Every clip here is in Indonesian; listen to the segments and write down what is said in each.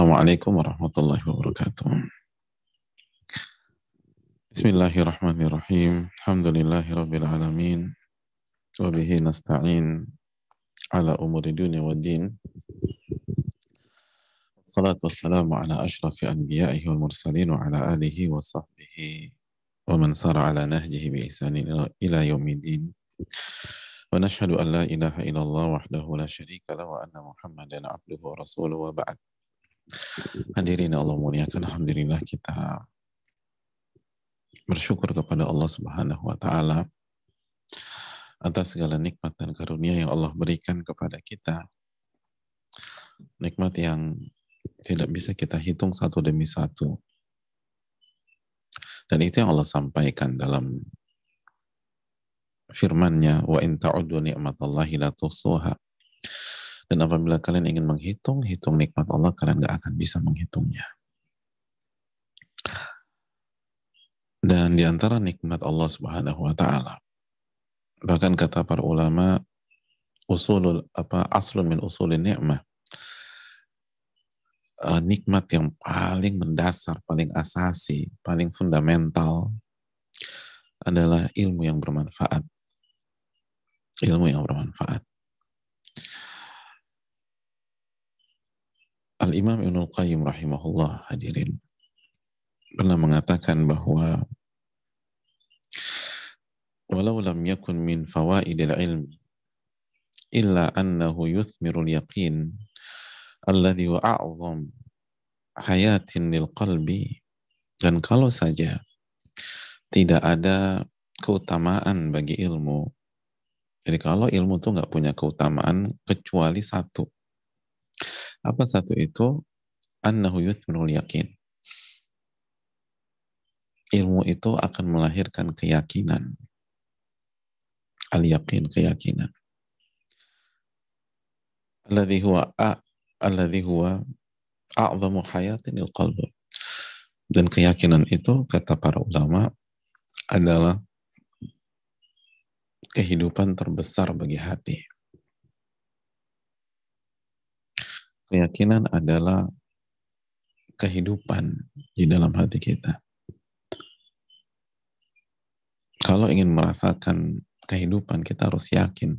Assalamualaikum warahmatullahi wabarakatuh. Bismillahirrahmanirrahim. Alhamdulillahi rabbil alamin. Wabihi nasta'in ala umuri dunia wa din. Salatu wassalamu ala ashrafi anbiya'ihi wal mursalin wa ala alihi wa sahbihi wa man sara ala nahjihi bi ihsanin ila yaumidin. Wa nashhadu an la ilaha illallah wahdahu la syarika la wa anna muhammadan abduhu wa rasuluhu wa ba'd. Hadirin Allah muliakan, Alhamdulillah kita bersyukur kepada Allah Subhanahu wa Ta'ala atas segala nikmat dan karunia yang Allah berikan kepada kita. Nikmat yang tidak bisa kita hitung satu demi satu. Dan itu yang Allah sampaikan dalam firman-Nya, "Wa in ta'uddu ni'matallahi la tuhsuha." Dan apabila kalian ingin menghitung, hitung nikmat Allah, kalian gak akan bisa menghitungnya. Dan di antara nikmat Allah Subhanahu wa taala bahkan kata para ulama usulul apa aslun min usulin nikmah uh, nikmat yang paling mendasar, paling asasi, paling fundamental adalah ilmu yang bermanfaat. Ilmu yang bermanfaat. Al-Imam Ibnul Qayyim rahimahullah hadirin pernah mengatakan bahwa walau lam yakun min fawaidil ilmi illa annahu yuthmirul yaqin alladhi wa a'zam hayatin lil qalbi dan kalau saja tidak ada keutamaan bagi ilmu jadi kalau ilmu tuh nggak punya keutamaan kecuali satu apa satu itu? Annahu yuthmirul yakin. Ilmu itu akan melahirkan keyakinan. Al-yakin, keyakinan. Alladhi huwa a, alladhi huwa a'zamu hayatin qalb. Dan keyakinan itu, kata para ulama, adalah kehidupan terbesar bagi hati. Keyakinan adalah kehidupan di dalam hati kita. Kalau ingin merasakan kehidupan, kita harus yakin.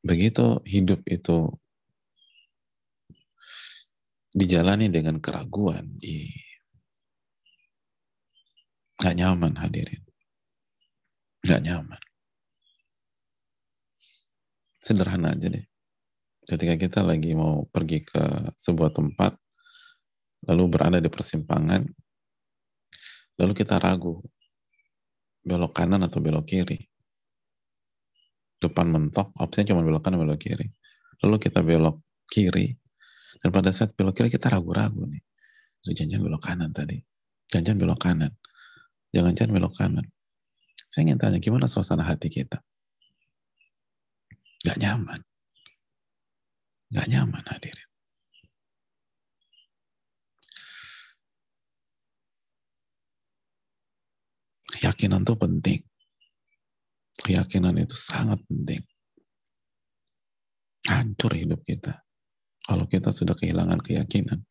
Begitu hidup itu dijalani dengan keraguan, di nggak nyaman hadirin, nggak nyaman. Sederhana aja deh ketika kita lagi mau pergi ke sebuah tempat, lalu berada di persimpangan, lalu kita ragu, belok kanan atau belok kiri. Depan mentok, opsinya cuma belok kanan belok kiri. Lalu kita belok kiri, dan pada saat belok kiri kita ragu-ragu nih. Itu jangan belok kanan tadi. Jangan belok kanan. Jangan-jangan belok kanan. Saya ingin tanya, gimana suasana hati kita? Gak nyaman Gak nyaman hadirin. Keyakinan itu penting. Keyakinan itu sangat penting. Hancur hidup kita. Kalau kita sudah kehilangan keyakinan.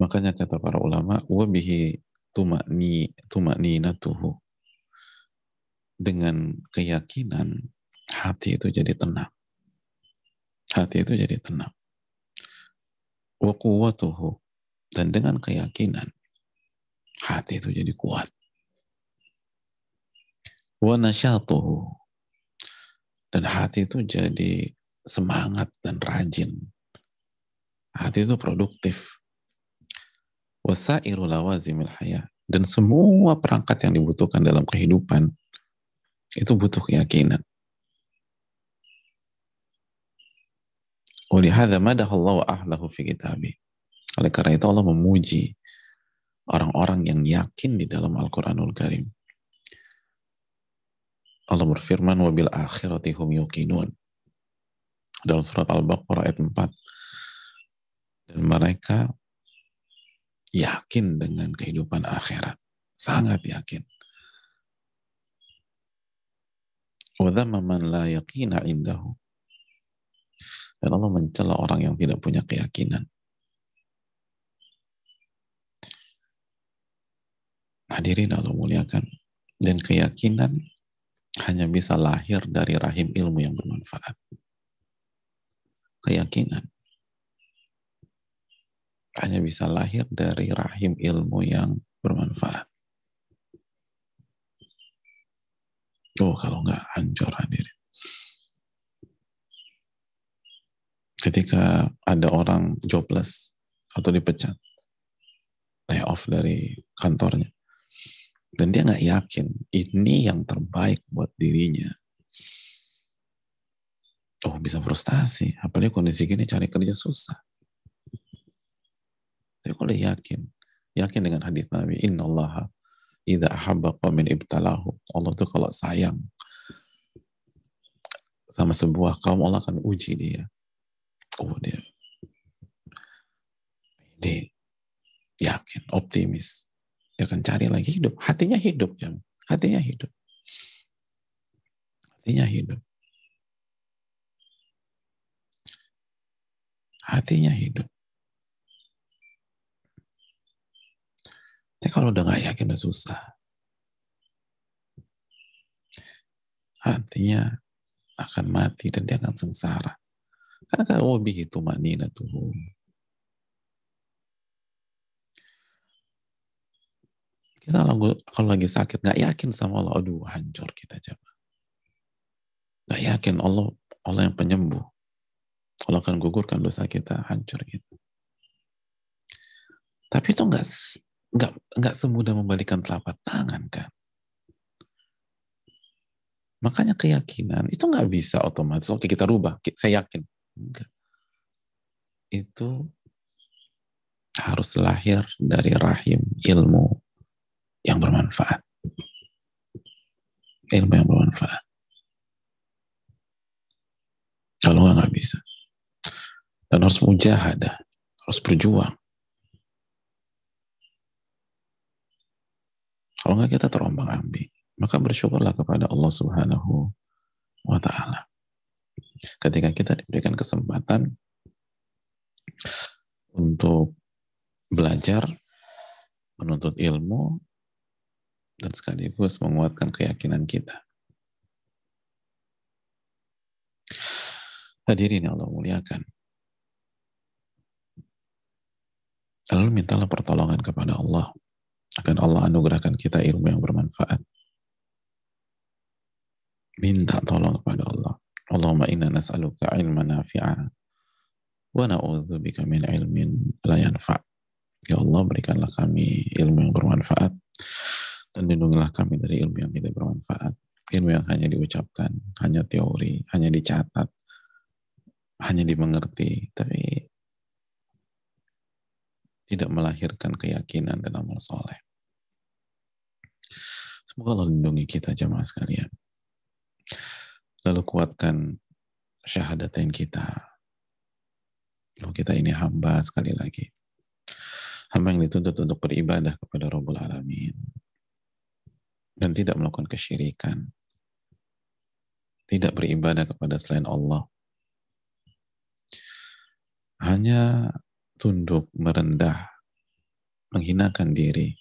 Makanya kata para ulama, wabihi tumakni tumakninatuhu. Dengan keyakinan, hati itu jadi tenang hati itu jadi tenang. Wa kuwatuhu. Dan dengan keyakinan, hati itu jadi kuat. Wa nasyatuhu. Dan hati itu jadi semangat dan rajin. Hati itu produktif. Wasairu lawazimil hayah. Dan semua perangkat yang dibutuhkan dalam kehidupan itu butuh keyakinan. Walihada madahallahu ahlahu fi kitabih. Oleh karena itu Allah memuji orang-orang yang yakin di dalam Al-Quranul Karim. Allah berfirman, wabil akhirati hum. Dalam surat Al-Baqarah ayat 4. Dan mereka yakin dengan kehidupan akhirat. Sangat yakin. Wadhamma man la yaqina indahu Dan Allah mencela orang yang tidak punya keyakinan. Hadirin Allah muliakan. Dan keyakinan hanya bisa lahir dari rahim ilmu yang bermanfaat. Keyakinan hanya bisa lahir dari rahim ilmu yang bermanfaat. Oh, kalau nggak hancur hadirin. Ketika ada orang jobless atau dipecat, lay off dari kantornya, dan dia nggak yakin ini yang terbaik buat dirinya. Oh bisa frustasi, apalagi kondisi gini cari kerja susah. Tapi kalau yakin, yakin dengan hadis Nabi, Inna Allah idha ahabba qawmin ibtalahu. Allah tuh kalau sayang sama sebuah kaum Allah akan uji dia. Dia, dia yakin, optimis, dia akan cari lagi hidup. Hatinya hidup, ya. Hatinya hidup. Hatinya hidup. Hatinya hidup. Tapi kalau udah gak yakin udah susah. Hatinya akan mati dan dia akan sengsara. Lebih itu manina tuh Kita kalau lagi sakit nggak yakin sama Allah, aduh hancur kita coba. Nggak yakin Allah Allah yang penyembuh. Allah akan gugurkan dosa kita, hancur gitu. Tapi itu nggak nggak nggak semudah membalikan telapak tangan kan. Makanya keyakinan itu nggak bisa otomatis. Oke kita rubah, saya yakin. Enggak. Itu harus lahir dari rahim ilmu yang bermanfaat. Ilmu yang bermanfaat. Kalau nggak bisa. Dan harus mujahadah, harus berjuang. Kalau nggak kita terombang ambing, maka bersyukurlah kepada Allah Subhanahu wa Ta'ala. Ketika kita diberikan kesempatan untuk belajar, menuntut ilmu, dan sekaligus menguatkan keyakinan kita. Hadirin yang Allah muliakan. Lalu mintalah pertolongan kepada Allah akan Allah anugerahkan kita ilmu yang bermanfaat. Minta tolong kepada Allah. Allahumma inna nas'aluka ilman nafi'a wa na'udzubika min ilmin la yanfa'. Ya Allah berikanlah kami ilmu yang bermanfaat dan lindungilah kami dari ilmu yang tidak bermanfaat. Ilmu yang hanya diucapkan, hanya teori, hanya dicatat, hanya dimengerti, tapi tidak melahirkan keyakinan dan amal soleh. Semoga Allah lindungi kita jamaah sekalian. Lalu kuatkan syahadatain kita. Bahwa kita ini hamba sekali lagi. Hamba yang dituntut untuk beribadah kepada Rabbul Alamin dan tidak melakukan kesyirikan, tidak beribadah kepada selain Allah, hanya tunduk, merendah, menghinakan diri,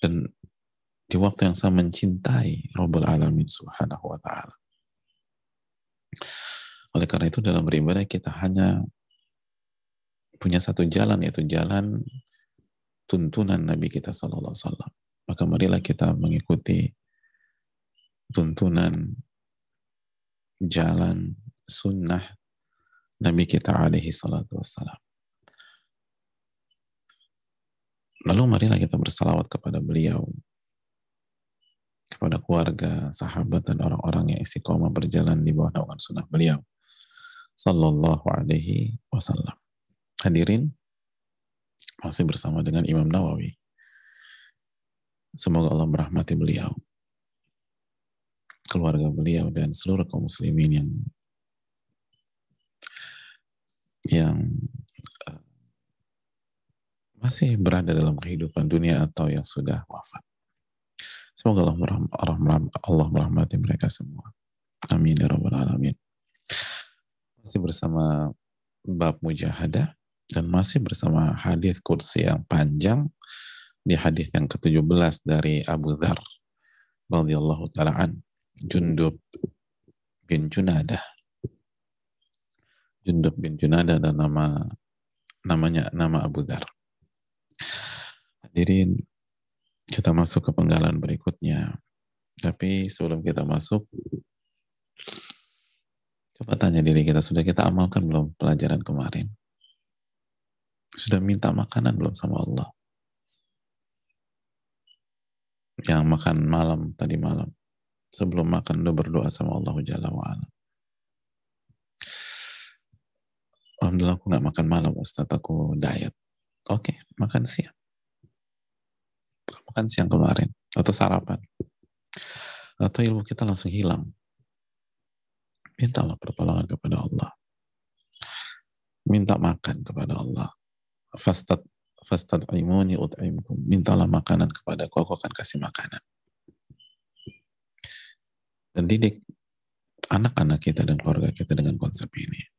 dan di waktu yang sama mencintai Rabbul Alamin Subhanahu wa Ta'ala. Oleh karena itu, dalam beribadah kita hanya punya satu jalan, yaitu jalan tuntunan Nabi kita Sallallahu Alaihi Wasallam maka marilah kita mengikuti tuntunan jalan sunnah Nabi kita alaihi salatu wassalam. Lalu marilah kita bersalawat kepada beliau, kepada keluarga, sahabat, dan orang-orang yang istiqomah berjalan di bawah naungan sunnah beliau. Sallallahu alaihi wasallam. Hadirin, masih bersama dengan Imam Nawawi Semoga Allah merahmati beliau, keluarga beliau dan seluruh kaum muslimin yang yang uh, masih berada dalam kehidupan dunia atau yang sudah wafat. Semoga Allah, Allah merahmati mereka semua. Amin ya rabbal alamin. Masih bersama bab mujahadah dan masih bersama hadis kursi yang panjang di hadis yang ke-17 dari Abu Dhar radhiyallahu taala an Jundub bin Junadah. Jundub bin Junadah dan nama namanya nama Abu Dhar. Hadirin, kita masuk ke penggalan berikutnya. Tapi sebelum kita masuk, Coba tanya diri kita, sudah kita amalkan belum pelajaran kemarin? Sudah minta makanan belum sama Allah? Yang makan malam tadi malam. Sebelum makan udah berdoa sama Allah Jalla wa'ala. Alhamdulillah aku gak makan malam Ustaz, aku diet. Oke, okay, makan siang. Makan siang kemarin. Atau sarapan. Atau ilmu kita langsung hilang mintalah pertolongan kepada Allah. Minta makan kepada Allah. Fastad fastad imuni ut'imkum. Mintalah makanan kepada aku, aku akan kasih makanan. Dan didik anak-anak kita dan keluarga kita dengan konsep ini.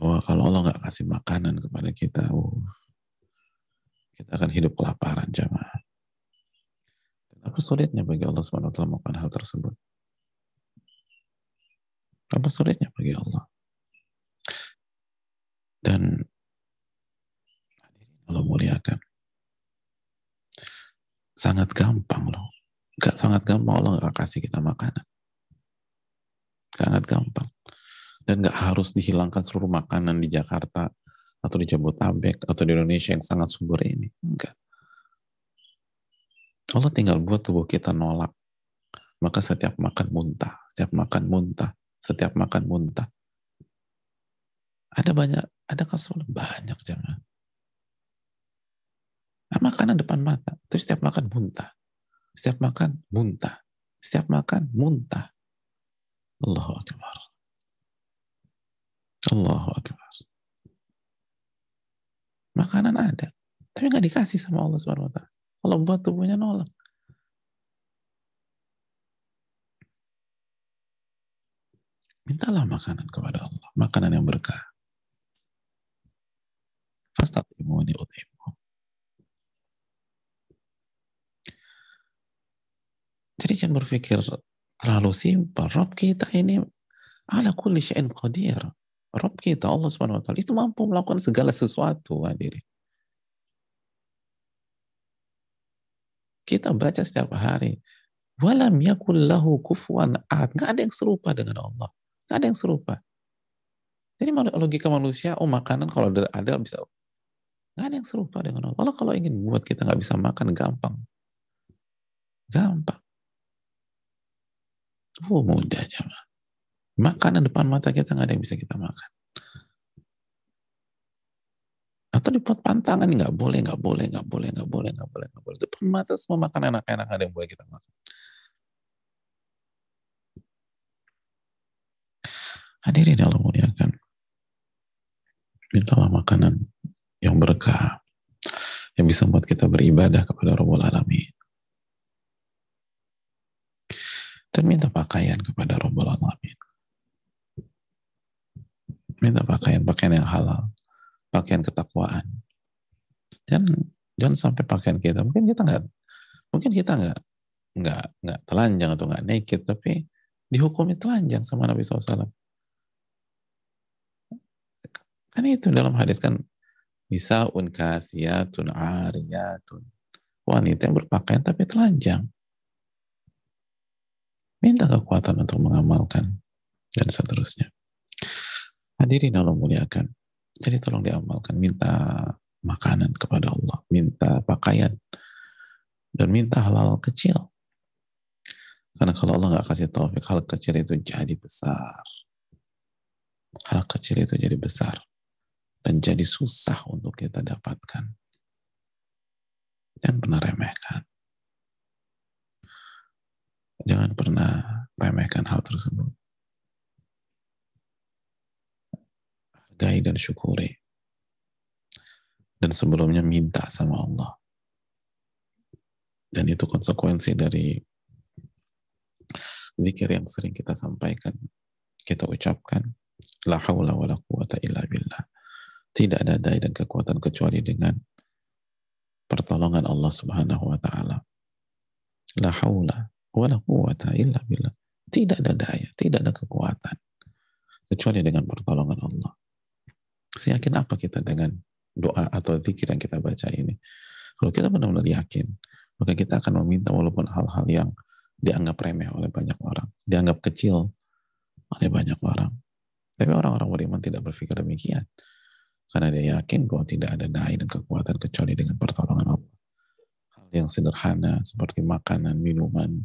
Bahwa kalau Allah nggak kasih makanan kepada kita, uh, kita akan hidup kelaparan jamaah. Apa sulitnya bagi Allah SWT melakukan hal tersebut? Apa sulitnya bagi Allah? Dan Allah muliakan. Sangat gampang loh. Gak sangat gampang Allah gak kasih kita makanan. Sangat gampang. Dan gak harus dihilangkan seluruh makanan di Jakarta atau di Jabotabek atau di Indonesia yang sangat subur ini. Enggak. Allah tinggal buat tubuh kita nolak. Maka setiap makan muntah, setiap makan muntah, setiap makan muntah. Ada banyak, ada kasus banyak jangan. Nah, makanan depan mata, terus setiap makan muntah. Setiap makan muntah. Setiap makan muntah. Allahu Akbar. Allahu Akbar. Makanan ada, tapi nggak dikasih sama Allah Subhanahu wa taala. Kalau buat tubuhnya nolak. Mintalah makanan kepada Allah. Makanan yang berkah. Jadi jangan berpikir terlalu simpel. Rob kita ini ala kulli syai'in qadir. Rob kita Allah Subhanahu wa taala itu mampu melakukan segala sesuatu hadirin. Kita baca setiap hari. Walam yakul lahu kufuan ahad. Nggak ada yang serupa dengan Allah. Nggak ada yang serupa. Jadi logika manusia, oh makanan kalau ada, ada bisa. Nggak ada yang serupa dengan Allah. Allah kalau ingin buat kita nggak bisa makan, gampang. Gampang. Oh mudah aja. Makanan depan mata kita nggak ada yang bisa kita makan. Atau dibuat pantangan nggak boleh nggak boleh nggak boleh nggak boleh nggak boleh nggak boleh. Depan mata semua makan enak-enak ada yang boleh kita makan. Hadirin Allah muliakan. Mintalah makanan yang berkah yang bisa membuat kita beribadah kepada Rabbul Alamin. Dan minta pakaian kepada Rabbul Alamin minta pakaian pakaian yang halal pakaian ketakwaan. Jangan jangan sampai pakaian kita mungkin kita nggak mungkin kita nggak nggak nggak telanjang atau nggak naked tapi dihukumi telanjang sama Nabi SAW. Kan itu dalam hadis kan bisa unkasiyatun ariyatun wanita yang berpakaian tapi telanjang. Minta kekuatan untuk mengamalkan dan seterusnya. Hadirin Allah muliakan. Jadi tolong diamalkan, minta makanan kepada Allah, minta pakaian, dan minta halal kecil. Karena kalau Allah nggak kasih taufik, hal kecil itu jadi besar. Hal kecil itu jadi besar. Dan jadi susah untuk kita dapatkan. Jangan pernah remehkan. Jangan pernah remehkan hal tersebut. Hargai dan syukuri. Dan sebelumnya minta sama Allah. Dan itu konsekuensi dari zikir yang sering kita sampaikan, kita ucapkan, la haula wa la quwata illa billah. Tidak ada daya dan kekuatan kecuali dengan pertolongan Allah Subhanahu wa taala. La haula wa la quwata illa billah. Tidak ada daya, tidak ada kekuatan kecuali dengan pertolongan Allah. Seyakin apa kita dengan doa atau zikir yang kita baca ini? Kalau kita benar-benar yakin, maka kita akan meminta walaupun hal-hal yang dianggap remeh oleh banyak orang, dianggap kecil oleh banyak orang. Tapi orang-orang beriman tidak berpikir demikian. Karena dia yakin bahwa tidak ada daya dan kekuatan kecuali dengan pertolongan Allah. Hal yang sederhana seperti makanan, minuman,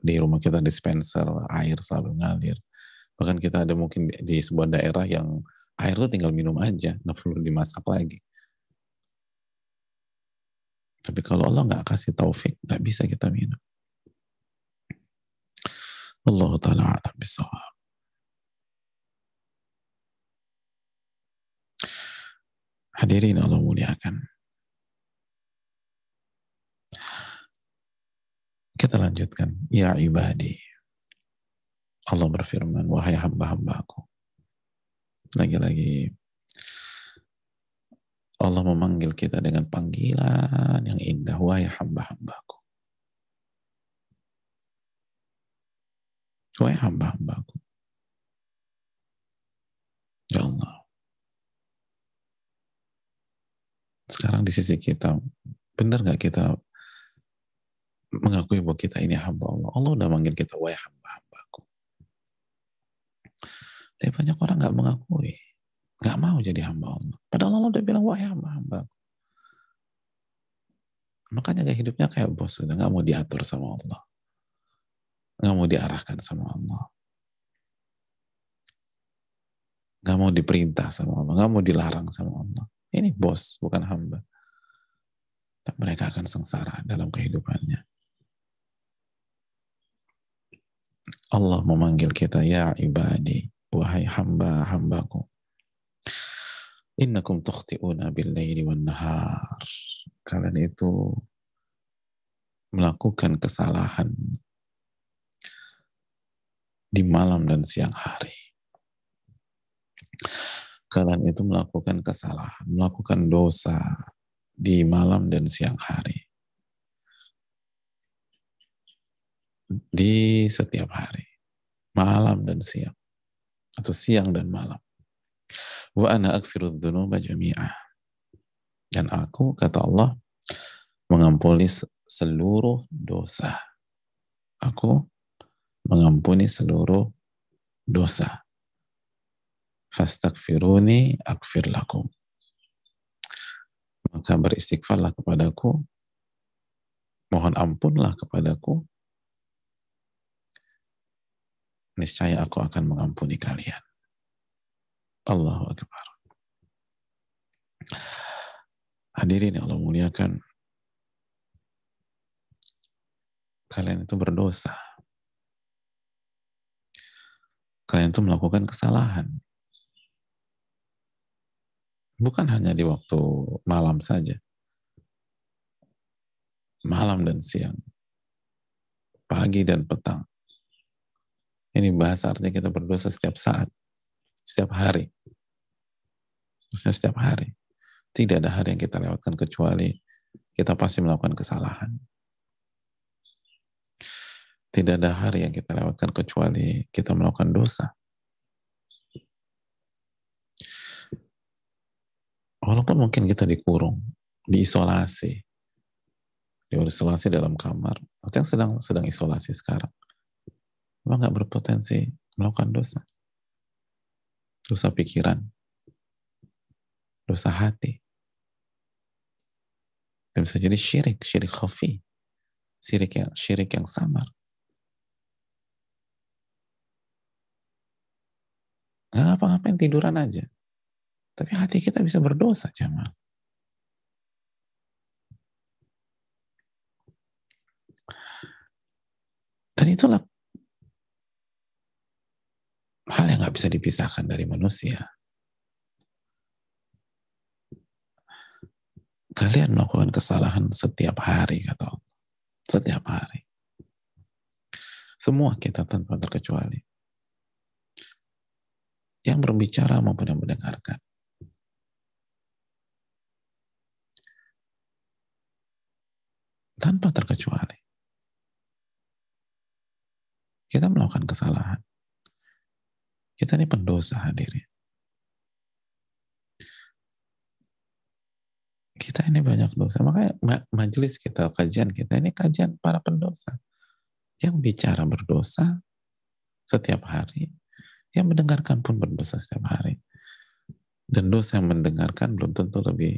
di rumah kita dispenser, air selalu ngalir. Bahkan kita ada mungkin di sebuah daerah yang air itu tinggal minum aja, nggak perlu dimasak lagi. Tapi kalau Allah nggak kasih taufik, nggak bisa kita minum. Allah Ta'ala alam bisawab. Hadirin Allah muliakan. Kita lanjutkan. Ya ibadi. Allah berfirman, wahai hamba-hambaku. Lagi-lagi Allah memanggil kita dengan panggilan yang indah, wahai hamba-hambaku. Wahai hamba-hambaku. Ya Allah. sekarang di sisi kita benar nggak kita mengakui bahwa kita ini hamba Allah Allah udah manggil kita wahai hamba-hambaku tapi banyak orang nggak mengakui. Nggak mau jadi hamba Allah. Padahal Allah udah bilang wahai hamba-hambaku makanya gak hidupnya kayak bos udah nggak mau diatur sama Allah. Nggak mau diarahkan sama Allah. Nggak mau diperintah sama Allah. Nggak mau dilarang sama Allah. Ini bos, bukan hamba. Mereka akan sengsara dalam kehidupannya. Allah memanggil kita, Ya ibadi, hamba-hambaku. Innakum tukhti'una bil-laili wan nahar. Kalian itu melakukan kesalahan di malam dan siang hari kalian itu melakukan kesalahan, melakukan dosa di malam dan siang hari. Di setiap hari. Malam dan siang. Atau siang dan malam. Wa ana dhunuba jami'ah. Dan aku, kata Allah, mengampuni seluruh dosa. Aku mengampuni seluruh dosa Fastakfiruni akfir lakum. Maka beristighfarlah kepadaku, mohon ampunlah kepadaku, niscaya aku akan mengampuni kalian. Allahu Akbar. Hadirin yang Allah muliakan, kalian itu berdosa. Kalian itu melakukan kesalahan. Bukan hanya di waktu malam saja. Malam dan siang. Pagi dan petang. Ini bahasa artinya kita berdosa setiap saat. Setiap hari. Maksudnya setiap hari. Tidak ada hari yang kita lewatkan kecuali kita pasti melakukan kesalahan. Tidak ada hari yang kita lewatkan kecuali kita melakukan dosa. Walaupun mungkin kita dikurung, diisolasi, diisolasi dalam kamar, atau yang sedang sedang isolasi sekarang, memang nggak berpotensi melakukan dosa, dosa pikiran, dosa hati, dan bisa jadi syirik, syirik khafi, syirik yang syirik yang samar. Nggak ngapa-ngapain tiduran aja. Tapi hati kita bisa berdosa, jamaah. Dan itulah hal yang nggak bisa dipisahkan dari manusia. Kalian melakukan kesalahan setiap hari, kata Allah. Setiap hari. Semua kita tanpa terkecuali. Yang berbicara maupun yang mendengarkan. Tanpa terkecuali. Kita melakukan kesalahan. Kita ini pendosa hadirin. kita ini banyak dosa. Makanya majelis kita, kajian kita ini kajian para pendosa. Yang bicara berdosa setiap hari, yang mendengarkan pun berdosa setiap hari. Dan dosa yang mendengarkan belum tentu lebih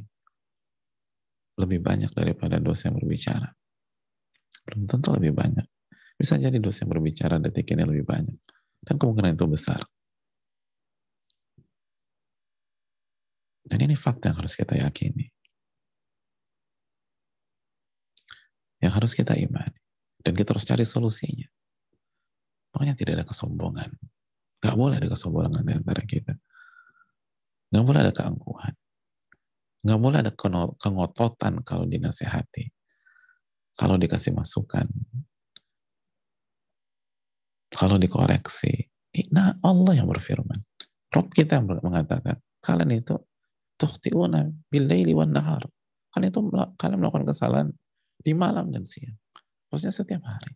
lebih banyak daripada dosa yang berbicara. Belum tentu lebih banyak. Bisa jadi dosa yang berbicara detik ini lebih banyak. Dan kemungkinan itu besar. Dan ini fakta yang harus kita yakini. yang harus kita imani. Dan kita harus cari solusinya. Pokoknya tidak ada kesombongan. Gak boleh ada kesombongan di antara kita. Gak boleh ada keangkuhan. Gak boleh ada kengototan kalau dinasehati. Kalau dikasih masukan. Kalau dikoreksi. Nah Allah yang berfirman. Rob kita yang mengatakan, kalian itu tuhtiuna billaili wan nahar. Kalian itu kalian melakukan kesalahan di malam dan siang. Maksudnya setiap hari.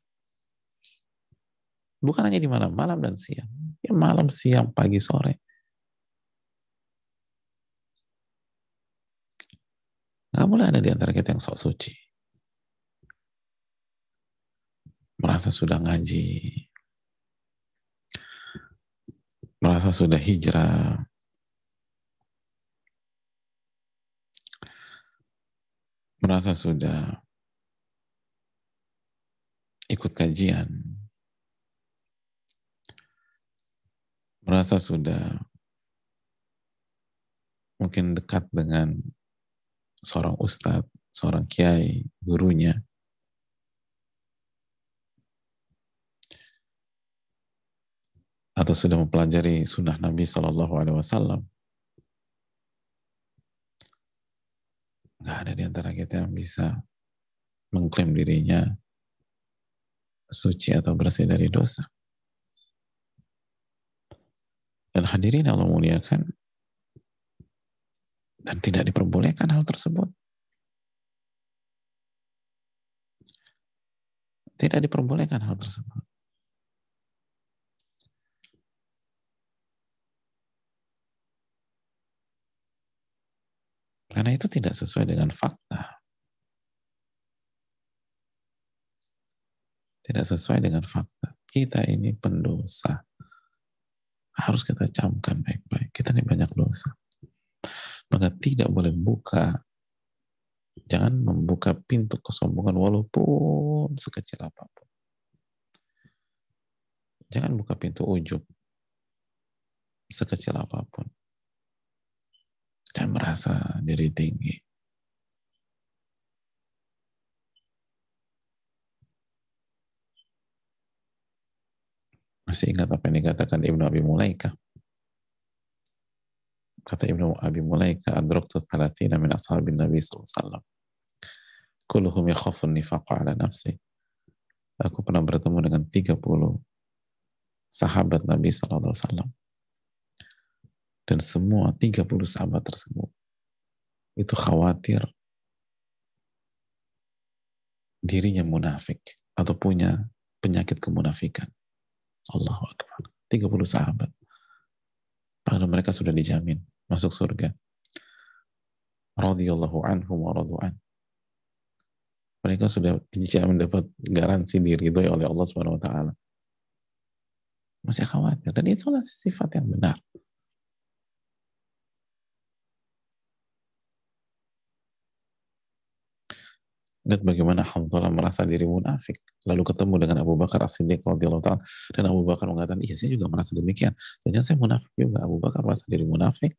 Bukan hanya di malam, malam dan siang. Ya malam, siang, pagi, sore. Gak boleh ada di antara kita yang sok suci. Merasa sudah ngaji. Merasa sudah hijrah. Merasa sudah ikut kajian, merasa sudah mungkin dekat dengan seorang ustadz, seorang kiai, gurunya, atau sudah mempelajari sunnah Nabi Shallallahu Alaihi Wasallam, nggak ada di antara kita yang bisa mengklaim dirinya suci atau bersih dari dosa. Dan hadirin Allah muliakan dan tidak diperbolehkan hal tersebut. Tidak diperbolehkan hal tersebut. Karena itu tidak sesuai dengan fakta. tidak sesuai dengan fakta. Kita ini pendosa. Harus kita camkan baik-baik. Kita ini banyak dosa. Maka tidak boleh buka, jangan membuka pintu kesombongan walaupun sekecil apa pun. Jangan buka pintu ujub sekecil apa pun. Dan merasa diri tinggi. Masih ingat apa yang dikatakan Ibnu Abi Mulaika? Kata Ibnu Abi Mulaika, Adroktu thalathina min ashabin Nabi SAW. Kulluhum yakhafun nifaqa ala nafsi. Aku pernah bertemu dengan 30 sahabat Nabi SAW. Dan semua 30 sahabat tersebut itu khawatir dirinya munafik atau punya penyakit kemunafikan. Allahu Akbar. 30 sahabat. Padahal mereka sudah dijamin masuk surga. Radiyallahu anhum wa radu'an. Mereka sudah dijamin dapat garansi diridhoi oleh Allah Subhanahu wa taala. Masih khawatir dan itulah sifat yang benar. Lihat bagaimana Hamzah merasa diri munafik. Lalu ketemu dengan Abu Bakar As-Siddiq radhiyallahu taala dan Abu Bakar mengatakan, "Iya, saya juga merasa demikian." Dan saya munafik juga. Abu Bakar merasa diri munafik.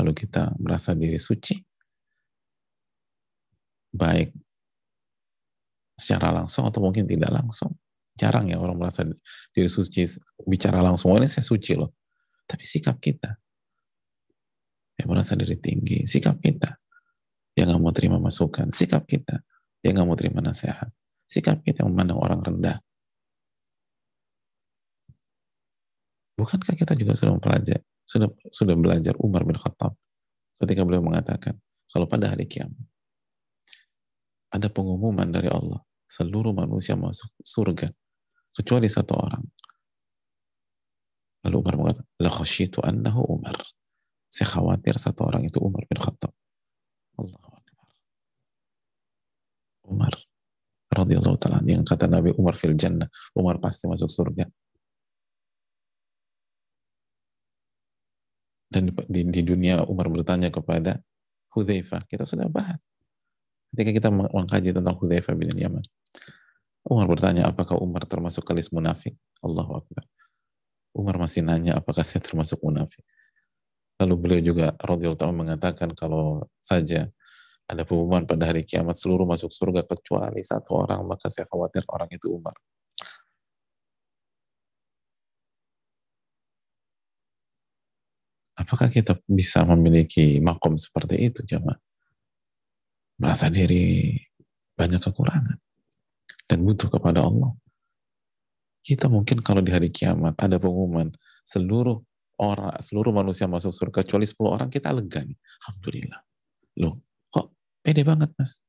Lalu kita merasa diri suci. Baik secara langsung atau mungkin tidak langsung. Jarang ya orang merasa diri suci bicara langsung. Oh, ini saya suci loh. Tapi sikap kita yang merasa diri tinggi, sikap kita yang nggak mau terima masukan, sikap kita yang nggak mau terima nasihat, sikap kita memandang orang rendah, Bukankah kita juga sudah belajar sudah sudah belajar Umar bin Khattab ketika beliau mengatakan kalau pada hari kiamat ada pengumuman dari Allah seluruh manusia masuk surga kecuali satu orang. Lalu Umar mengatakan, La annahu Umar. Saya khawatir satu orang itu Umar bin Khattab. Allah Akbar. Umar radhiyallahu taala yang kata Nabi Umar fil jannah, Umar pasti masuk surga. Dan di, di dunia Umar bertanya kepada Hudzaifah, kita sudah bahas. Ketika kita mengkaji tentang Hudzaifah bin Yaman, Umar bertanya, apakah Umar termasuk kalis munafik? Allahu Akbar. Umar masih nanya, apakah saya termasuk munafik? Lalu beliau juga radhiyallahu mengatakan kalau saja ada pengumuman pada hari kiamat seluruh masuk surga kecuali satu orang, maka saya khawatir orang itu Umar. Apakah kita bisa memiliki makom seperti itu, jemaah? Merasa diri banyak kekurangan dan butuh kepada Allah. Kita mungkin kalau di hari kiamat ada pengumuman seluruh orang, seluruh manusia masuk surga kecuali 10 orang kita lega nih. Alhamdulillah. Loh, pede banget mas?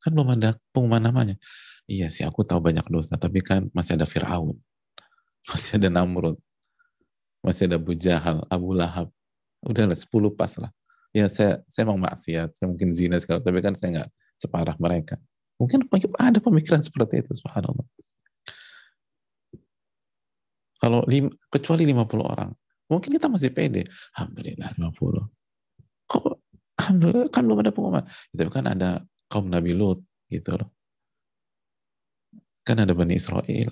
Kan belum ada pengumuman namanya. Iya sih, aku tahu banyak dosa, tapi kan masih ada Fir'aun, masih ada Namrud, masih ada Abu Jahal, Abu Lahab. Udah lah, 10 pas lah. Ya saya, saya mau maksiat, saya mungkin zina segala, tapi kan saya nggak separah mereka. Mungkin ada pemikiran seperti itu, subhanallah. Kalau lim, kecuali 50 orang, mungkin kita masih pede. Alhamdulillah 50. Kok Alhamdulillah kan belum ada pengumuman. Tapi kan ada kaum Nabi Lut gitu loh. Kan ada Bani Israel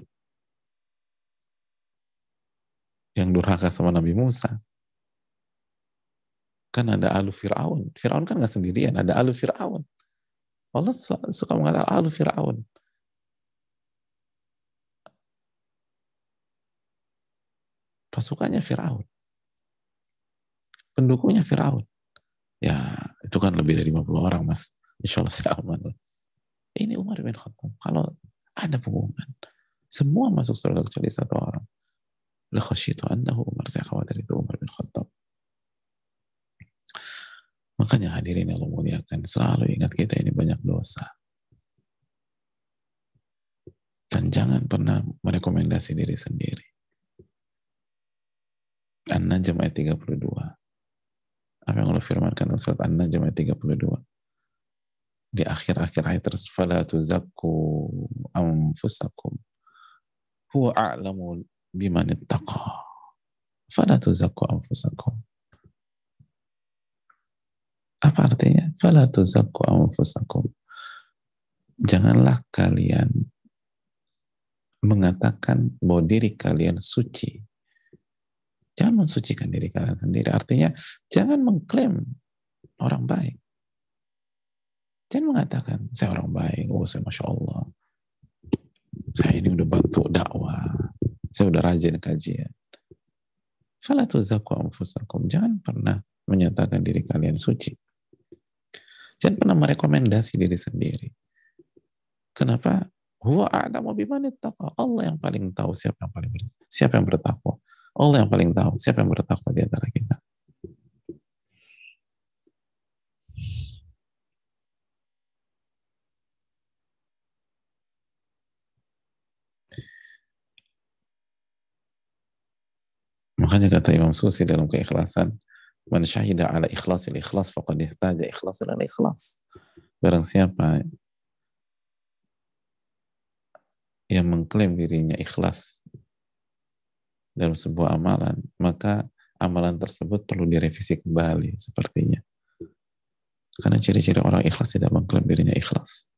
yang durhaka sama Nabi Musa. Kan ada Alu Fir'aun. Fir'aun kan nggak sendirian, ada Alu Fir'aun. Allah suka mengatakan alu Fir'aun. Pasukannya Fir'aun. Pendukungnya Fir'aun. Ya, itu kan lebih dari 50 orang, Mas. Insya Allah saya aman. Ini Umar bin Khattab. Kalau ada pengumuman, semua masuk surga kecuali satu orang. La khasyitu annahu Umar. Saya khawatir itu Umar bin Khattab. Makanya hadirin yang muliakan, selalu ingat kita ini banyak dosa. Dan jangan pernah merekomendasi diri sendiri. An-Najm ayat 32. Apa yang Allah firmankan dalam surat An-Najm ayat 32? Di akhir-akhir ayat tersebut, "Fala tuzakku anfusakum." Huwa a'lamu biman ittaqa. Fala tuzakku anfusakum. Apa artinya? Fala tuzakku anfusakum. Janganlah kalian mengatakan bahwa diri kalian suci Jangan mensucikan diri kalian sendiri. Artinya, jangan mengklaim orang baik. Jangan mengatakan, saya orang baik, oh saya Masya Allah. Saya ini udah bantu dakwah. Saya udah rajin kajian. Jangan pernah menyatakan diri kalian suci. Jangan pernah merekomendasi diri sendiri. Kenapa? Allah yang paling tahu siapa yang paling siapa yang bertakwa. Allah yang paling tahu siapa yang bertakwa di antara kita. Makanya kata Imam Susi dalam keikhlasan, Man syahida ala ikhlasil ikhlas faqad ihtaja ikhlasul ala ikhlas. Barang siapa yang mengklaim dirinya ikhlas dalam sebuah amalan, maka amalan tersebut perlu direvisi kembali sepertinya. Karena ciri-ciri orang ikhlas tidak mengklaim dirinya ikhlas.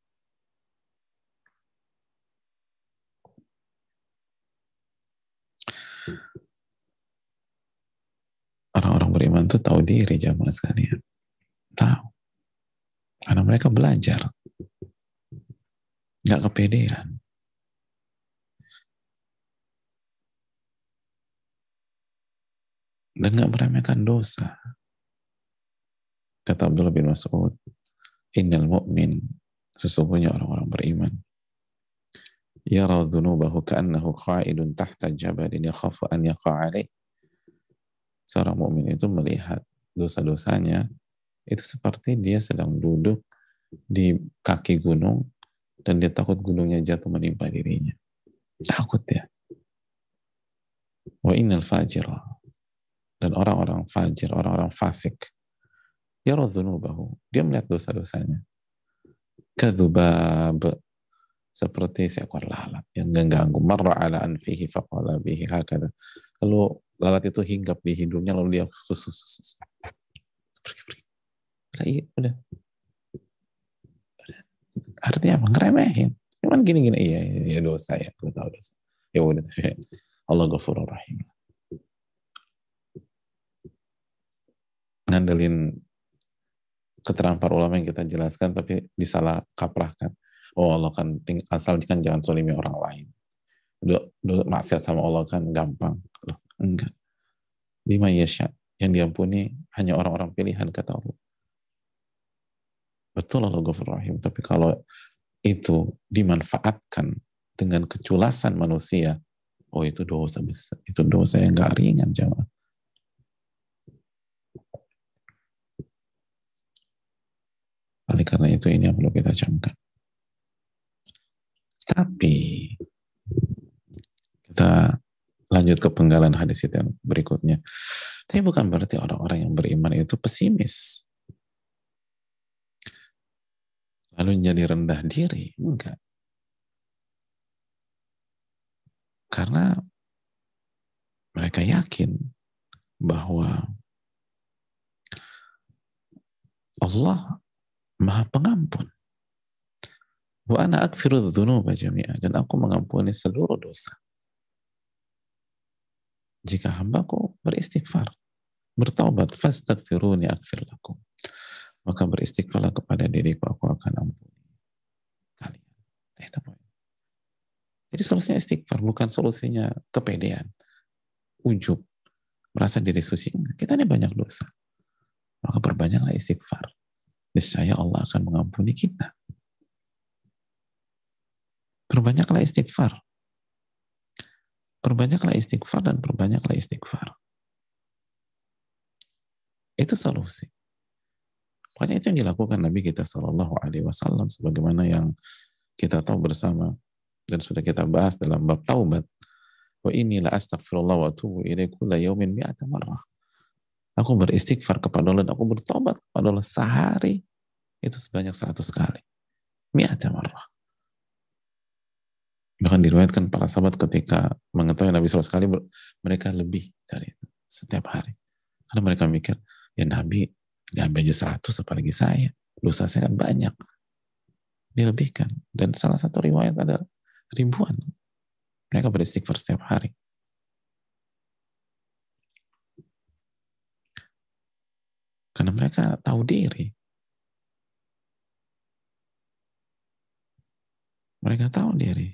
Orang-orang beriman itu tahu diri jamaah sekalian. Tahu. Karena mereka belajar. Nggak kepedean. Dan nggak meremehkan dosa. Kata Abdullah bin Mas'ud, Innal mu'min, sesungguhnya orang-orang beriman, yara dhunubahu ka'annahu qa'idun tahta jabalin yakhafu an yaqa'alaih seorang mukmin itu melihat dosa-dosanya itu seperti dia sedang duduk di kaki gunung dan dia takut gunungnya jatuh menimpa dirinya. Takut ya. Wa innal fajir dan orang-orang fajir, orang-orang fasik yara dhunubahu. Dia melihat dosa-dosanya. Kadzubab. Seperti seekor lalat yang mengganggu. Marra ala anfihi faqala bihi hakada. Lalu lalat itu hinggap di hidungnya lalu dia khusus pergi pergi. Udah iya udah. Artinya apa? Ngeremehin. Cuman gini gini iya, iya, iya dosa ya. Gue tahu dosa. Ya udah Allah ghafurur rahim ngandelin keterangan para ulama yang kita jelaskan tapi disalah kaprahkan oh Allah kan ting asal kan jangan solimi orang lain. Do, do, maksiat sama Allah kan gampang. Loh enggak. Lima yasha. Yang diampuni hanya orang-orang pilihan kata Allah. Betul Allah Ghafur Rahim. Tapi kalau itu dimanfaatkan dengan keculasan manusia oh itu dosa besar. Itu dosa yang gak ringan jamaah oleh karena itu ini yang perlu kita camkan tapi kita lanjut ke penggalan hadis itu yang berikutnya. Tapi bukan berarti orang-orang yang beriman itu pesimis. Lalu jadi rendah diri. Enggak. Karena mereka yakin bahwa Allah maha pengampun. Wa ana akfiru dhunuba jami'ah. Dan aku mengampuni seluruh dosa jika hambaku beristighfar, bertaubat, fastaghfiruni akfir lakum. Maka beristighfarlah kepada diriku, aku akan ampuni kalian. Nah. Jadi solusinya istighfar, bukan solusinya kepedean, ujub, merasa diri suci. Kita ini banyak dosa. Maka perbanyaklah istighfar. Niscaya Allah akan mengampuni kita. Perbanyaklah istighfar. Perbanyaklah istighfar dan perbanyaklah istighfar. Itu solusi. Pokoknya itu yang dilakukan Nabi kita Shallallahu Alaihi Wasallam sebagaimana yang kita tahu bersama dan sudah kita bahas dalam bab taubat. Wa inilah astagfirullah wa tubu ilaiku la yaumin mi'ata marrah. Aku beristighfar kepada Allah dan aku bertobat kepada Allah sehari itu sebanyak seratus kali. Mi'ata marrah. Bahkan diriwayatkan para sahabat ketika mengetahui Nabi SAW sekali, mereka lebih dari itu setiap hari. Karena mereka mikir, ya Nabi diambil aja 100 apalagi saya. Dosa saya kan banyak. Dilebihkan. Dan salah satu riwayat ada ribuan. Mereka beristighfar setiap hari. Karena mereka tahu diri. Mereka tahu diri.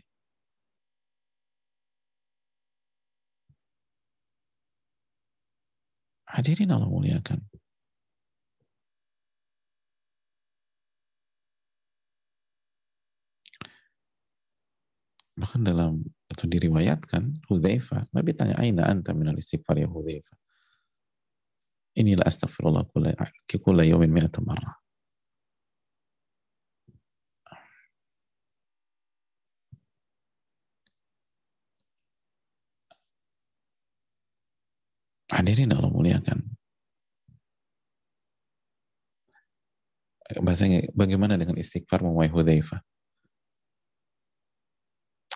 Hadirin Allah muliakan. Bahkan dalam atau diriwayatkan Hudzaifah, Nabi tanya aina anta min al-istighfar ya Hudzaifah. Inilah astagfirullah kula yawmin mi'ata marrah. Hadirin Allah muliakan. Bahasanya bagaimana dengan istighfar memuai Hudzaifah?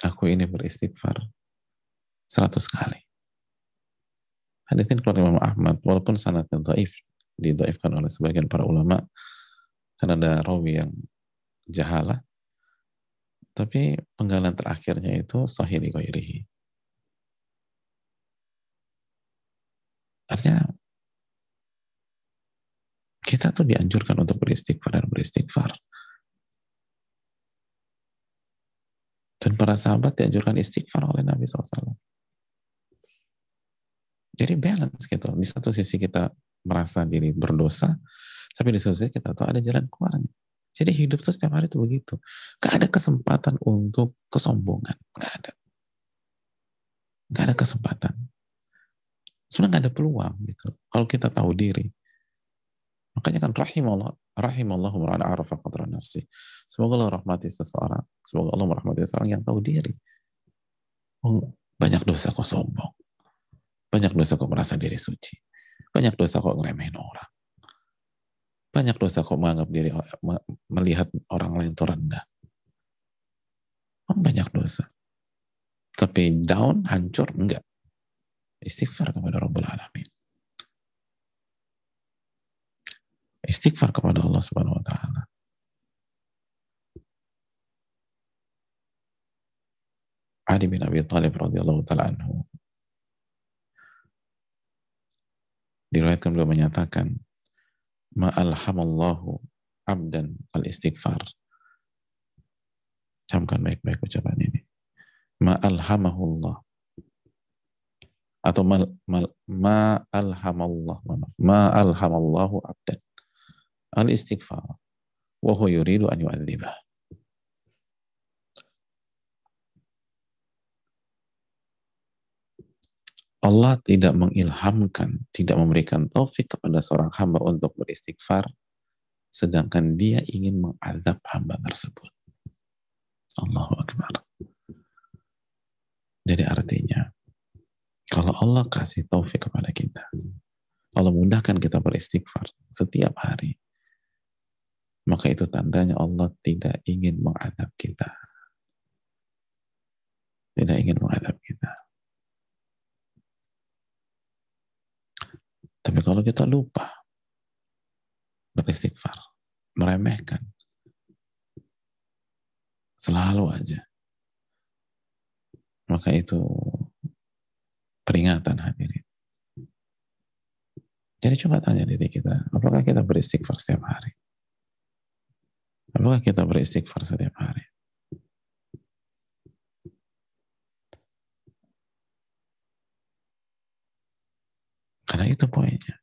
Aku ini beristighfar seratus kali. Hadithin keluar Imam Ahmad, walaupun sanatnya dhaif, didaifkan oleh sebagian para ulama, karena ada rawi yang jahala, tapi penggalan terakhirnya itu sahih li Artinya kita tuh dianjurkan untuk beristighfar dan beristighfar. Dan para sahabat dianjurkan istighfar oleh Nabi SAW. Jadi balance gitu. Di satu sisi kita merasa diri berdosa, tapi di satu sisi kita tahu ada jalan keluarnya. Jadi hidup tuh setiap hari tuh begitu. Gak ada kesempatan untuk kesombongan. Gak ada. Gak ada kesempatan. Sebenarnya nggak ada peluang gitu. Kalau kita tahu diri. Makanya kan rahimallah, rahimallahu mar'an arafa qadra nafsi. Semoga Allah rahmati seseorang. Semoga Allah merahmati seseorang yang tahu diri. Oh, banyak dosa kok sombong. Banyak dosa kok merasa diri suci. Banyak dosa kok ngeremehin orang. Banyak dosa kok menganggap diri melihat orang lain itu rendah. Banyak dosa. Tapi down, hancur, enggak. Istighfar kepada Rabbul Alamin. Istighfar kepada Allah Subhanahu wa taala. Ali bin Abi Thalib radhiyallahu taala anhu diriwayatkan beliau menyatakan ma'alhamallahu abdan al-istighfar. Camkan baik-baik ucapan ini. Ma'alhamahullah atau ma'alhamallah ma'alhamallahu abdan al-istighfar. Wa yuridu an yu'adzibah Allah tidak mengilhamkan, tidak memberikan taufik kepada seorang hamba untuk beristighfar, sedangkan dia ingin mengadab hamba tersebut. Allahu Akbar. Jadi artinya, kalau Allah kasih taufik kepada kita, Allah mudahkan kita beristighfar setiap hari, maka itu tandanya Allah tidak ingin mengadab kita. Tidak ingin mengadab kita. Tapi kalau kita lupa beristighfar, meremehkan, selalu aja, maka itu peringatan hadirin. Jadi coba tanya diri kita, apakah kita beristighfar setiap hari? Apakah kita beristighfar setiap hari? Karena itu poinnya.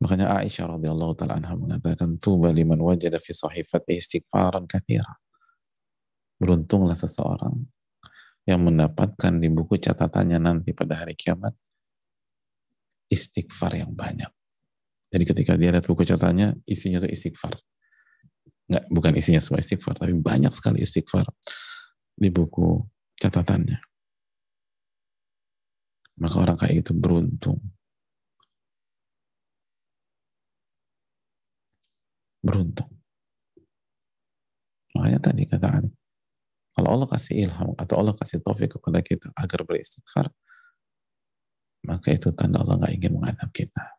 Makanya Aisyah radhiyallahu taala anha mengatakan tuba liman wajada fi sahifati istighfaran katsira. Beruntunglah seseorang yang mendapatkan di buku catatannya nanti pada hari kiamat istighfar yang banyak. Jadi ketika dia lihat buku catatannya isinya itu istighfar. Enggak, bukan isinya semua istighfar, tapi banyak sekali istighfar di buku catatannya. Maka orang kayak itu beruntung. Beruntung. Makanya tadi katakan, kalau Allah kasih ilham atau Allah kasih taufik kepada kita agar beristighfar, maka itu tanda Allah nggak ingin mengadab kita.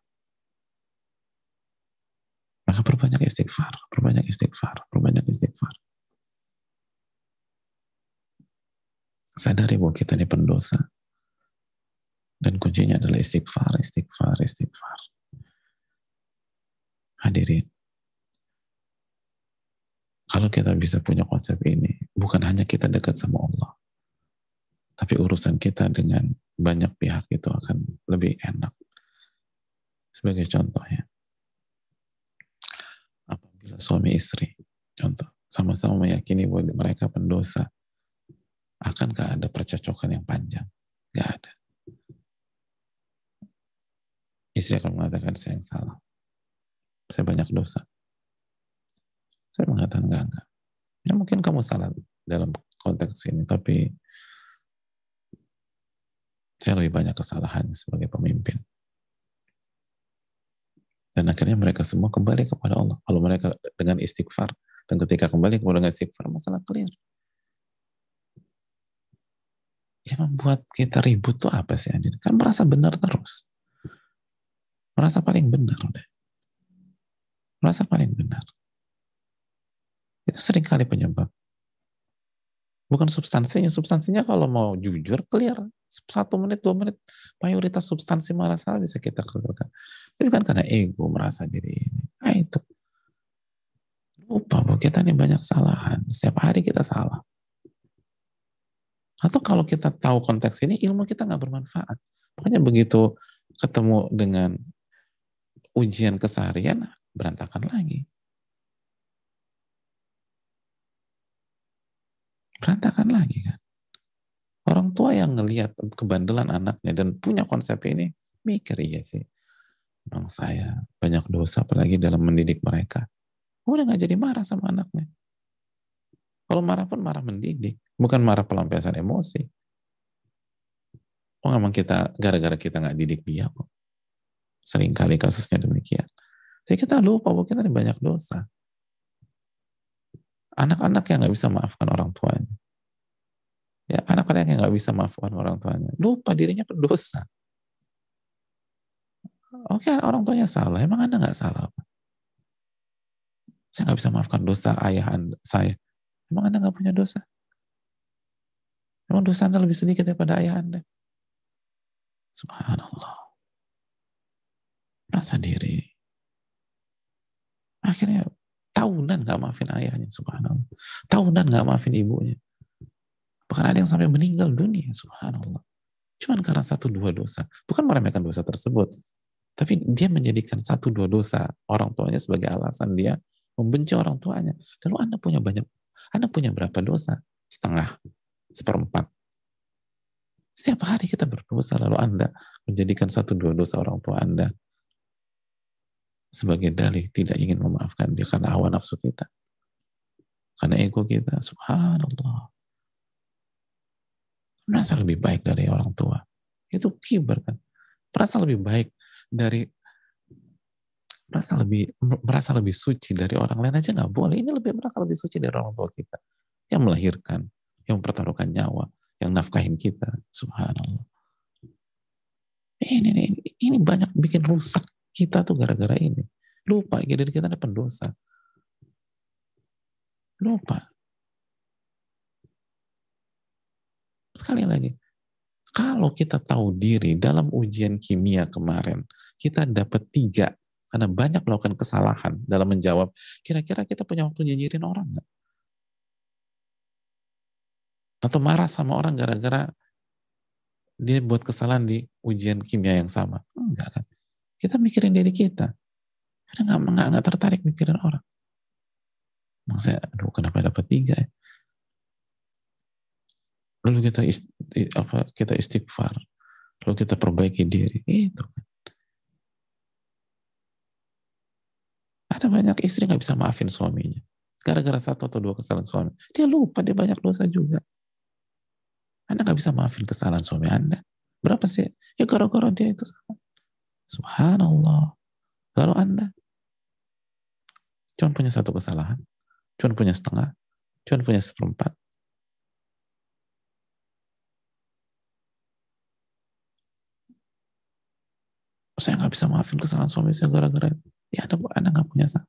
Maka perbanyak istighfar, perbanyak istighfar, perbanyak istighfar. Sadari bahwa kita ini pendosa, dan kuncinya adalah istighfar, istighfar, istighfar. Hadirin. Kalau kita bisa punya konsep ini, bukan hanya kita dekat sama Allah, tapi urusan kita dengan banyak pihak itu akan lebih enak. Sebagai contoh ya, apabila suami istri, contoh, sama-sama meyakini bahwa mereka pendosa, akankah ada percocokan yang panjang? Gak ada istri akan mengatakan saya yang salah. Saya banyak dosa. Saya mengatakan enggak, enggak. Ya mungkin kamu salah dalam konteks ini, tapi saya lebih banyak kesalahan sebagai pemimpin. Dan akhirnya mereka semua kembali kepada Allah. Kalau mereka dengan istighfar, dan ketika kembali kepada istighfar, masalah clear. Yang membuat kita ribut tuh apa sih? Kan merasa benar terus. Merasa paling benar udah. Merasa paling benar. Itu sering kali penyebab. Bukan substansinya. Substansinya kalau mau jujur, clear. Satu menit, dua menit, mayoritas substansi salah bisa kita keluarkan. Tapi kan karena ego merasa diri ini. Nah itu. Lupa bahwa kita ini banyak kesalahan. Setiap hari kita salah. Atau kalau kita tahu konteks ini, ilmu kita nggak bermanfaat. Makanya begitu ketemu dengan ujian keseharian berantakan lagi. Berantakan lagi kan. Orang tua yang ngelihat kebandelan anaknya dan punya konsep ini, mikir iya sih. Memang saya banyak dosa apalagi dalam mendidik mereka. Udah gak jadi marah sama anaknya. Kalau marah pun marah mendidik, bukan marah pelampiasan emosi. Oh memang kita gara-gara kita nggak didik dia kok. Seringkali kasusnya demikian. Jadi kita lupa bahwa kita banyak dosa. Anak-anak yang nggak bisa maafkan orang tuanya. Ya, anak-anak yang nggak bisa maafkan orang tuanya. Lupa dirinya berdosa. Oke, orang tuanya salah. Emang Anda nggak salah? Saya nggak bisa maafkan dosa ayah anda, saya. Emang Anda nggak punya dosa? Emang dosa Anda lebih sedikit daripada ayah Anda? Subhanallah. Rasa diri. Akhirnya tahunan gak maafin ayahnya, subhanallah. Tahunan gak maafin ibunya. Bahkan ada yang sampai meninggal dunia, subhanallah. Cuman karena satu dua dosa. Bukan meremehkan dosa tersebut. Tapi dia menjadikan satu dua dosa orang tuanya sebagai alasan dia membenci orang tuanya. Lalu Anda punya banyak, Anda punya berapa dosa? Setengah, seperempat, setiap hari kita berdosa, lalu Anda menjadikan satu dua dosa orang tua Anda sebagai dalih tidak ingin memaafkan dia karena hawa nafsu kita. Karena ego kita, subhanallah. Merasa lebih baik dari orang tua. Itu kibar kan. Merasa lebih baik dari merasa lebih merasa lebih suci dari orang lain aja nggak boleh. Ini lebih merasa lebih suci dari orang tua kita yang melahirkan, yang mempertaruhkan nyawa, yang nafkahin kita. Subhanallah. Ini, ini, ini banyak bikin rusak kita tuh gara-gara ini. Lupa diri kita ada pendosa. Lupa. Sekali lagi, kalau kita tahu diri dalam ujian kimia kemarin, kita dapat tiga karena banyak melakukan kesalahan dalam menjawab. Kira-kira kita punya waktu nyijirin orang nggak? Atau marah sama orang gara-gara dia buat kesalahan di ujian kimia yang sama. Enggak kan. Kita mikirin diri kita. Kita nggak, nggak, nggak tertarik mikirin orang. Saya, aduh kenapa dapat tiga ya? Lalu kita ist, apa, kita istighfar. Lalu kita perbaiki diri. Itu kan. Ada banyak istri nggak bisa maafin suaminya. Gara-gara satu atau dua kesalahan suami. Dia lupa, dia banyak dosa juga. Anda nggak bisa maafin kesalahan suami Anda. Berapa sih? Ya gara-gara dia itu salah. Subhanallah. Lalu Anda cuma punya satu kesalahan, cuma punya setengah, cuma punya seperempat. Saya nggak bisa maafin kesalahan suami saya gara-gara ya Anda, anda nggak punya salah.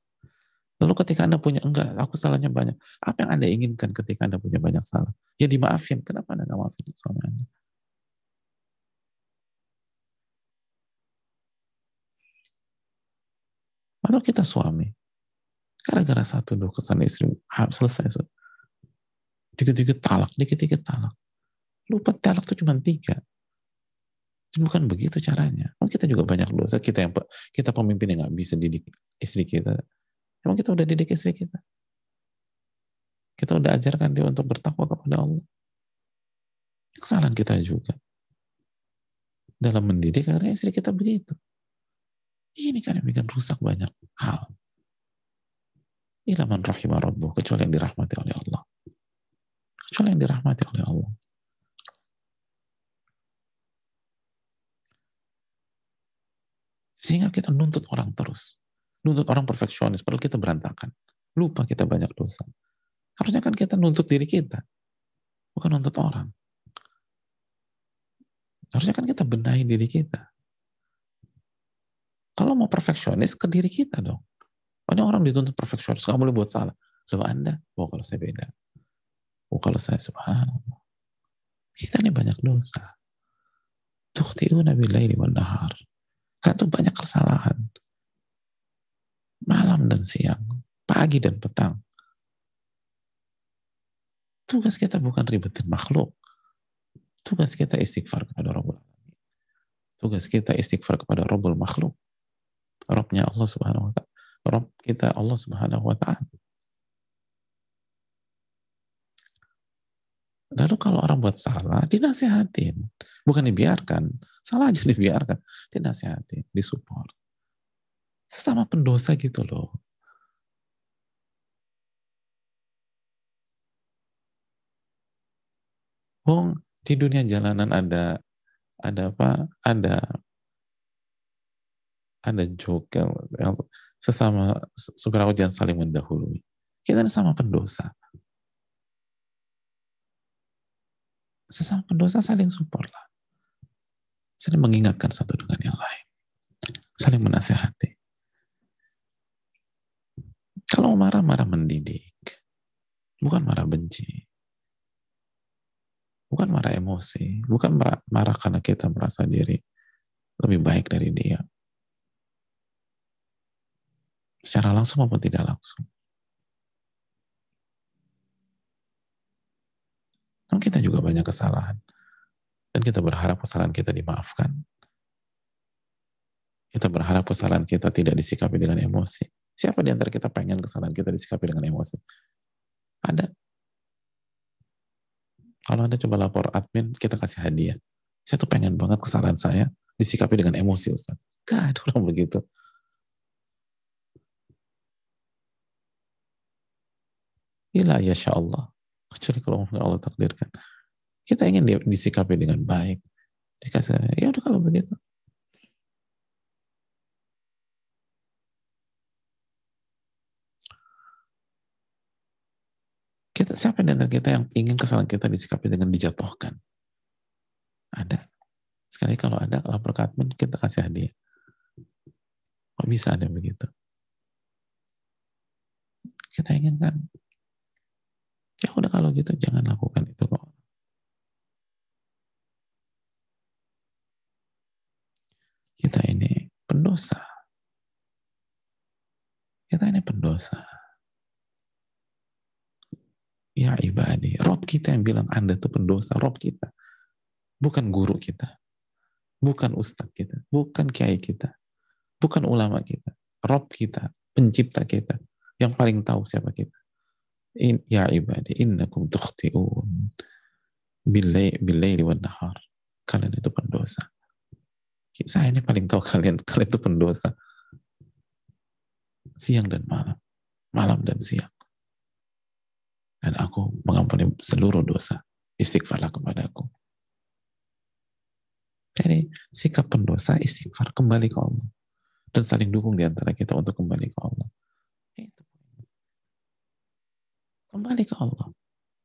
Lalu ketika Anda punya, enggak, aku salahnya banyak. Apa yang Anda inginkan ketika Anda punya banyak salah? Ya dimaafin. Kenapa Anda nggak maafin suami Anda? Atau kita suami, gara-gara satu dua kesan istri, selesai. Dikit-dikit talak, dikit-dikit talak. Lupa talak itu cuma tiga. Bukan begitu caranya. Oh, kita juga banyak dosa. Kita yang kita pemimpin yang nggak bisa didik istri kita Emang kita udah didik istri kita? Kita udah ajarkan dia untuk bertakwa kepada Allah. Kesalahan kita juga. Dalam mendidik karena istri kita begitu. Ini kan yang bikin rusak banyak hal. Ilaman rahimah rabbuh, kecuali yang dirahmati oleh Allah. Kecuali yang dirahmati oleh Allah. Sehingga kita nuntut orang terus. Nuntut orang perfeksionis, padahal kita berantakan. Lupa kita banyak dosa. Harusnya kan kita nuntut diri kita, bukan nuntut orang. Harusnya kan kita benahi diri kita. Kalau mau perfeksionis, ke diri kita dong. Banyak orang dituntut perfeksionis, nggak boleh buat salah. Lalu Anda, oh kalau saya beda. Oh kalau saya subhanallah. Kita ini banyak dosa. Tukhti'una billaili wal nahar. Kan tuh banyak kesalahan malam dan siang, pagi dan petang. Tugas kita bukan ribetin makhluk. Tugas kita istighfar kepada Rabbul Alamin. Tugas kita istighfar kepada Rabbul makhluk. Rabbnya Allah subhanahu wa ta'ala. Rabb kita Allah subhanahu wa ta'ala. Lalu kalau orang buat salah, dinasihatin. Bukan dibiarkan. Salah aja dibiarkan. Dinasihatin, disupport. Sesama pendosa gitu loh. Wong di dunia jalanan ada ada apa? Ada ada yang sesama supir jangan saling mendahului. Kita sama pendosa. Sesama pendosa saling support lah. Saling mengingatkan satu dengan yang lain. Saling menasehati. Kalau marah-marah mendidik. Bukan marah benci bukan marah emosi, bukan marah, marah karena kita merasa diri lebih baik dari dia. Secara langsung maupun tidak langsung. Dan kita juga banyak kesalahan. Dan kita berharap kesalahan kita dimaafkan. Kita berharap kesalahan kita tidak disikapi dengan emosi. Siapa di antara kita pengen kesalahan kita disikapi dengan emosi? Ada. Kalau Anda coba lapor admin, kita kasih hadiah. Saya tuh pengen banget kesalahan saya disikapi dengan emosi, Ustaz. Gak ada orang begitu. Ila ya Allah. Kecuali kalau Allah takdirkan. Kita ingin disikapi dengan baik. Dikasih, ya udah kalau begitu. Kita, siapa di antara kita yang ingin kesalahan kita disikapi dengan dijatuhkan? Ada. Sekali kalau ada, lapor ke kita kasih hadiah. Kok bisa ada begitu? Kita inginkan. Ya udah kalau gitu jangan lakukan itu kok. Kita ini pendosa. Kita ini pendosa Ya ibadi, Rob kita yang bilang Anda itu pendosa, Rob kita. Bukan guru kita. Bukan ustadz kita. Bukan kiai kita. Bukan ulama kita. Rob kita, pencipta kita. Yang paling tahu siapa kita. In, ya ibadi, innakum tukhti'un. Billaili wa nahar. Kalian itu pendosa. Saya ini paling tahu kalian. Kalian itu pendosa. Siang dan malam. Malam dan siang dan aku mengampuni seluruh dosa. Istighfarlah kepada aku. Jadi sikap pendosa istighfar kembali ke Allah dan saling dukung di antara kita untuk kembali ke Allah. Itu. Kembali ke Allah.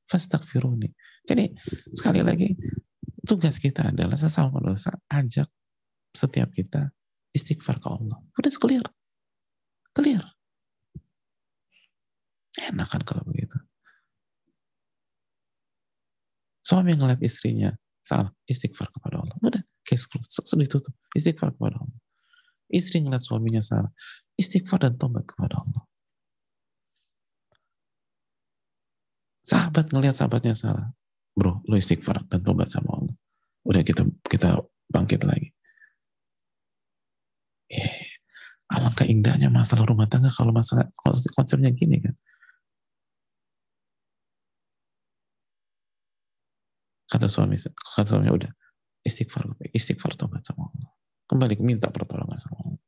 Fastagfiruni. Jadi sekali lagi tugas kita adalah sesama dosa ajak setiap kita istighfar ke Allah. Udah clear. Clear. Enak kan kalau begitu. Suami ngeliat istrinya salah, istighfar kepada Allah. Udah, case closed. Sedih tutup. Istighfar kepada Allah. Istri ngeliat suaminya salah, istighfar dan tobat kepada Allah. Sahabat ngeliat sahabatnya salah, bro, lo istighfar dan tobat sama Allah. Udah kita kita bangkit lagi. Eh, alangkah indahnya masalah rumah tangga kalau masalah konsepnya gini kan. Kata suami, kata suami udah istighfar, istighfar tobat sama Allah. Kembali minta pertolongan sama Allah.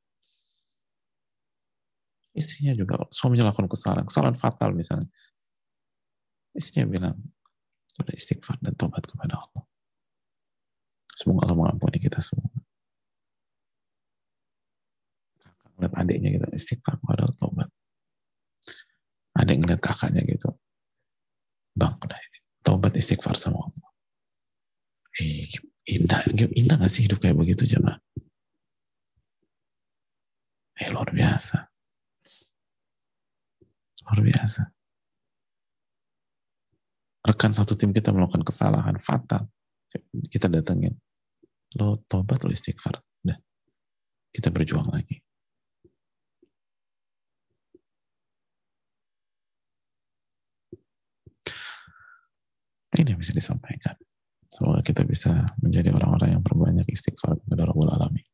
Istrinya juga, suaminya lakukan kesalahan, kesalahan fatal misalnya. Istrinya bilang, udah istighfar dan tobat kepada Allah. Semoga Allah mengampuni kita semua. Kakak ngeliat adiknya gitu, istighfar kepada tobat. Adik ngeliat kakaknya gitu, bang, udah tobat istighfar sama Allah. Eh, indah, indah gak sih hidup kayak begitu jemaah? Eh, luar biasa. Luar biasa. Rekan satu tim kita melakukan kesalahan fatal. Kita datengin. Lo tobat, lo istighfar. Udah. Kita berjuang lagi. Ini yang bisa disampaikan. Semoga kita bisa menjadi orang-orang yang berbanyak istighfar kepada Rabbul Alamin.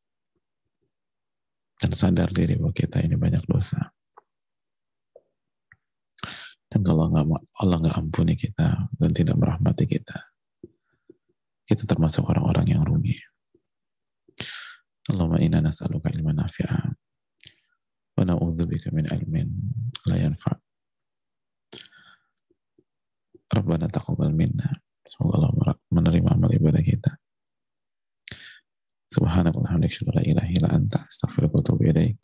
Dan sadar diri bahwa kita ini banyak dosa. Dan kalau nggak Allah nggak ampuni kita dan tidak merahmati kita, kita termasuk orang-orang yang rugi. Allahumma inna nas'aluka ilman nafi'a wa na'udzubika min ilmin la yanfa' Rabbana taqabbal minna. Semoga Allah menerima amal ibadah kita. Subhanakallahumma wa la ilaha illa anta astaghfiruka wa atubu ilaik.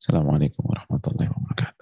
Assalamualaikum warahmatullahi wabarakatuh.